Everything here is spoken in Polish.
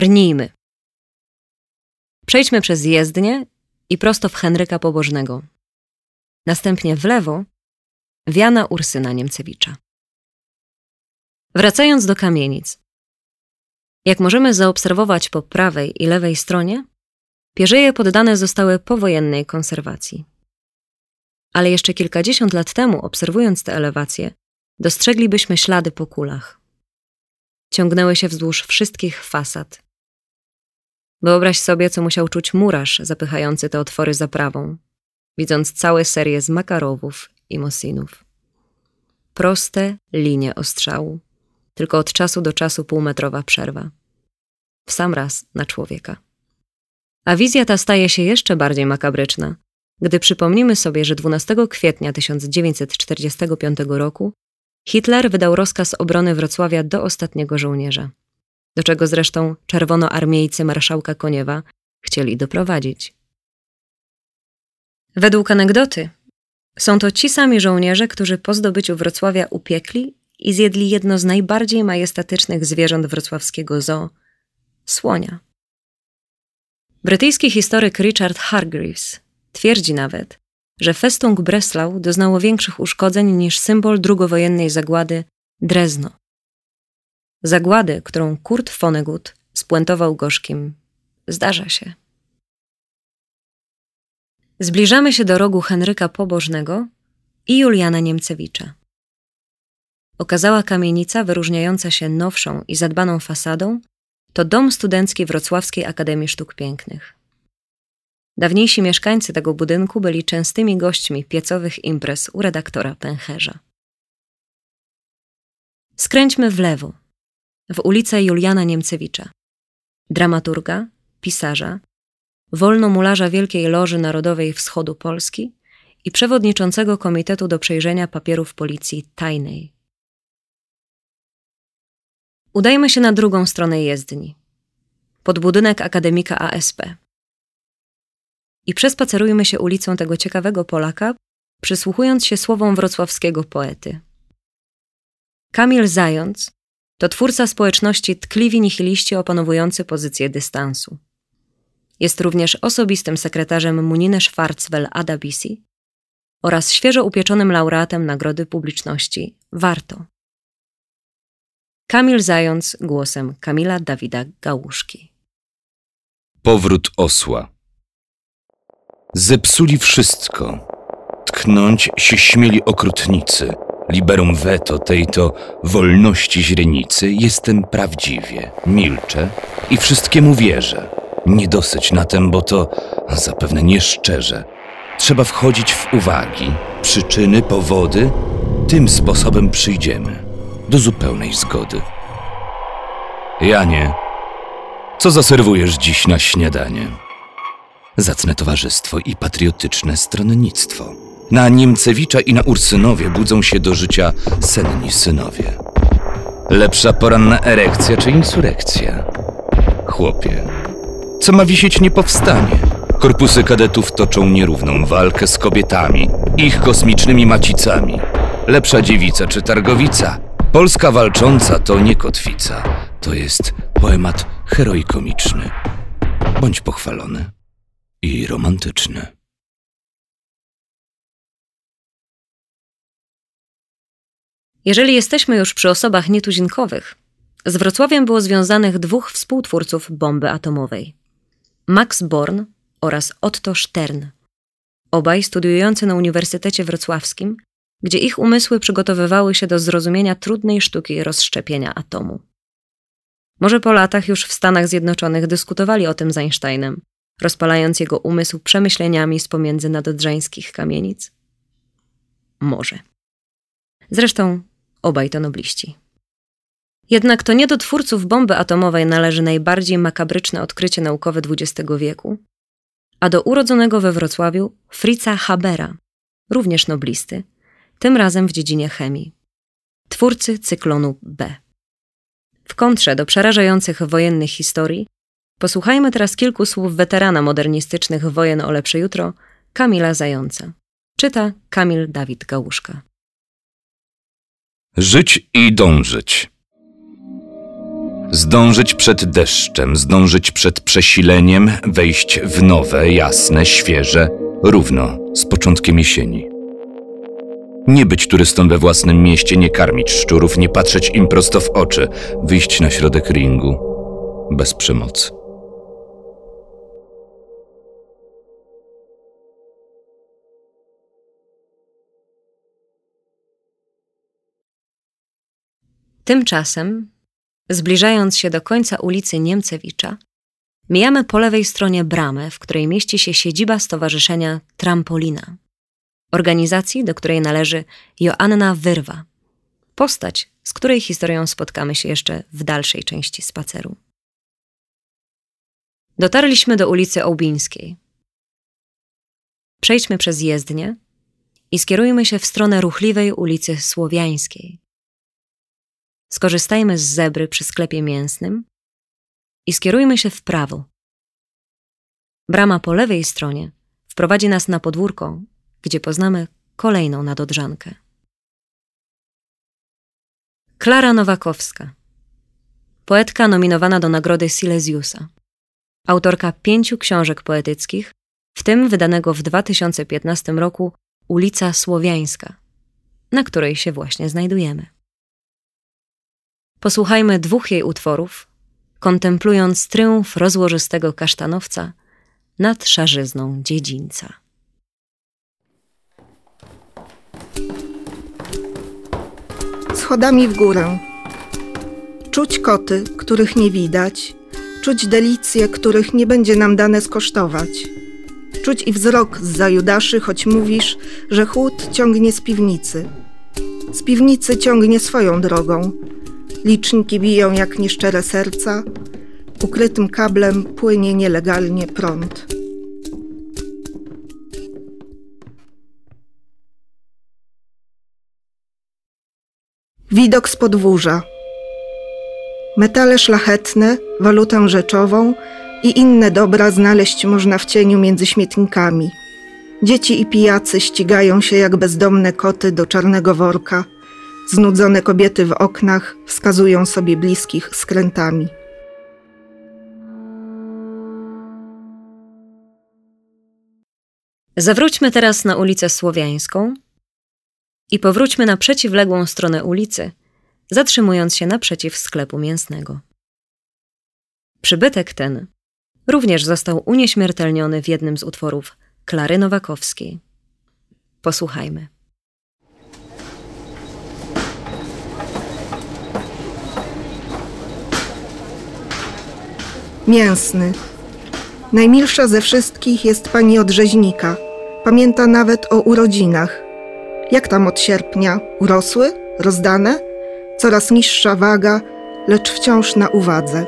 Brnijmy. Przejdźmy przez jezdnię i prosto w Henryka Pobożnego. Następnie w lewo Wiana Ursyna Niemcewicza. Wracając do kamienic. Jak możemy zaobserwować po prawej i lewej stronie, pierzeje poddane zostały powojennej konserwacji. Ale jeszcze kilkadziesiąt lat temu, obserwując te elewacje, dostrzeglibyśmy ślady po kulach. Ciągnęły się wzdłuż wszystkich fasad. Wyobraź sobie, co musiał czuć murarz zapychający te otwory zaprawą, widząc całe serie z makarowów i mosinów. Proste linie ostrzału, tylko od czasu do czasu półmetrowa przerwa. W sam raz na człowieka. A wizja ta staje się jeszcze bardziej makabryczna, gdy przypomnimy sobie, że 12 kwietnia 1945 roku Hitler wydał rozkaz obrony Wrocławia do ostatniego żołnierza, do czego zresztą czerwonoarmiejcy marszałka Koniewa chcieli doprowadzić. Według anegdoty są to ci sami żołnierze, którzy po zdobyciu Wrocławia upiekli i zjedli jedno z najbardziej majestatycznych zwierząt wrocławskiego zoo słonia. Brytyjski historyk Richard Hargreaves twierdzi nawet, że Festung Breslau doznało większych uszkodzeń niż symbol drugowojennej zagłady Drezno. Zagłady, którą Kurt Vonnegut spuentował gorzkim. Zdarza się. Zbliżamy się do rogu Henryka Pobożnego i Juliana Niemcewicza. Okazała kamienica, wyróżniająca się nowszą i zadbaną fasadą, to dom studencki Wrocławskiej Akademii Sztuk Pięknych. Dawniejsi mieszkańcy tego budynku byli częstymi gośćmi piecowych imprez u redaktora Pęcherza. Skręćmy w lewo, w ulicę Juliana Niemcewicza, dramaturga, pisarza, wolnomularza Wielkiej Loży Narodowej Wschodu Polski i przewodniczącego Komitetu do Przejrzenia Papierów Policji Tajnej. Udajmy się na drugą stronę jezdni, pod budynek akademika ASP. I przespacerujmy się ulicą tego ciekawego Polaka, przysłuchując się słowom wrocławskiego poety. Kamil Zając to twórca społeczności tkliwi nihiliści opanowujący pozycję dystansu. Jest również osobistym sekretarzem Muniny Schwarzwell Adabisi oraz świeżo upieczonym laureatem Nagrody Publiczności Warto. Kamil Zając głosem Kamila Dawida Gałuszki. Powrót osła. Zepsuli wszystko. Tknąć się śmieli okrutnicy. Liberum veto tej to wolności źrenicy jestem prawdziwie, milczę i wszystkiemu wierzę. Nie dosyć na tem, bo to zapewne nieszczerze. Trzeba wchodzić w uwagi, przyczyny, powody. Tym sposobem przyjdziemy do zupełnej zgody. Janie, co zaserwujesz dziś na śniadanie? Zacne towarzystwo i patriotyczne stronnictwo. Na Niemcewicza i na Ursynowie budzą się do życia senni synowie. Lepsza poranna erekcja czy insurekcja? Chłopie, co ma wisieć nie powstanie. Korpusy kadetów toczą nierówną walkę z kobietami, ich kosmicznymi macicami. Lepsza dziewica czy targowica? Polska walcząca to nie kotwica, to jest poemat heroikomiczny. Bądź pochwalony i romantyczny. Jeżeli jesteśmy już przy osobach nietuzinkowych, z Wrocławiem było związanych dwóch współtwórców bomby atomowej. Max Born oraz Otto Stern, obaj studiujący na Uniwersytecie Wrocławskim, gdzie ich umysły przygotowywały się do zrozumienia trudnej sztuki rozszczepienia atomu. Może po latach już w Stanach Zjednoczonych dyskutowali o tym z Einsteinem, rozpalając jego umysł przemyśleniami z pomiędzy nadodrzańskich kamienic? Może. Zresztą obaj to nobliści. Jednak to nie do twórców bomby atomowej należy najbardziej makabryczne odkrycie naukowe XX wieku, a do urodzonego we Wrocławiu Fritza Habera, również noblisty, tym razem w dziedzinie chemii. Twórcy cyklonu B. W kontrze do przerażających wojennych historii, posłuchajmy teraz kilku słów weterana modernistycznych wojen o lepsze jutro, Kamila Zająca. Czyta Kamil Dawid Gałuszka. Żyć i dążyć. Zdążyć przed deszczem, zdążyć przed przesileniem, wejść w nowe, jasne, świeże, równo z początkiem jesieni. Nie być turystą we własnym mieście, nie karmić szczurów, nie patrzeć im prosto w oczy, wyjść na środek ringu bez przemocy. Tymczasem, zbliżając się do końca ulicy Niemcewicza, mijamy po lewej stronie bramę, w której mieści się siedziba Stowarzyszenia Trampolina, organizacji, do której należy Joanna Wyrwa, postać, z której historią spotkamy się jeszcze w dalszej części spaceru. Dotarliśmy do ulicy Ołbińskiej. Przejdźmy przez jezdnię i skierujmy się w stronę ruchliwej ulicy Słowiańskiej. Skorzystajmy z zebry przy sklepie mięsnym i skierujmy się w prawo. Brama po lewej stronie wprowadzi nas na podwórko, gdzie poznamy kolejną nadodrzankę. Klara Nowakowska, poetka nominowana do nagrody Silesiusa, autorka pięciu książek poetyckich, w tym wydanego w 2015 roku Ulica Słowiańska, na której się właśnie znajdujemy. Posłuchajmy dwóch jej utworów, kontemplując tryumf rozłożystego kasztanowca nad szarzyzną dziedzińca. Schodami w górę. Czuć koty, których nie widać, czuć delicje, których nie będzie nam dane skosztować. Czuć i wzrok z za Judaszy, choć mówisz, że chłód ciągnie z piwnicy. Z piwnicy ciągnie swoją drogą. Liczniki biją jak nieszczere serca. Ukrytym kablem płynie nielegalnie prąd. Widok z podwórza. Metale szlachetne, walutę rzeczową i inne dobra znaleźć można w cieniu między śmietnikami. Dzieci i pijacy ścigają się jak bezdomne koty do czarnego worka. Znudzone kobiety w oknach wskazują sobie bliskich skrętami. Zawróćmy teraz na ulicę Słowiańską i powróćmy na przeciwległą stronę ulicy, zatrzymując się naprzeciw sklepu mięsnego. Przybytek ten również został unieśmiertelniony w jednym z utworów Klary Nowakowskiej. Posłuchajmy. Mięsny. Najmilsza ze wszystkich jest pani od rzeźnika. Pamięta nawet o urodzinach. Jak tam od sierpnia? Urosły? Rozdane? Coraz niższa waga, lecz wciąż na uwadze.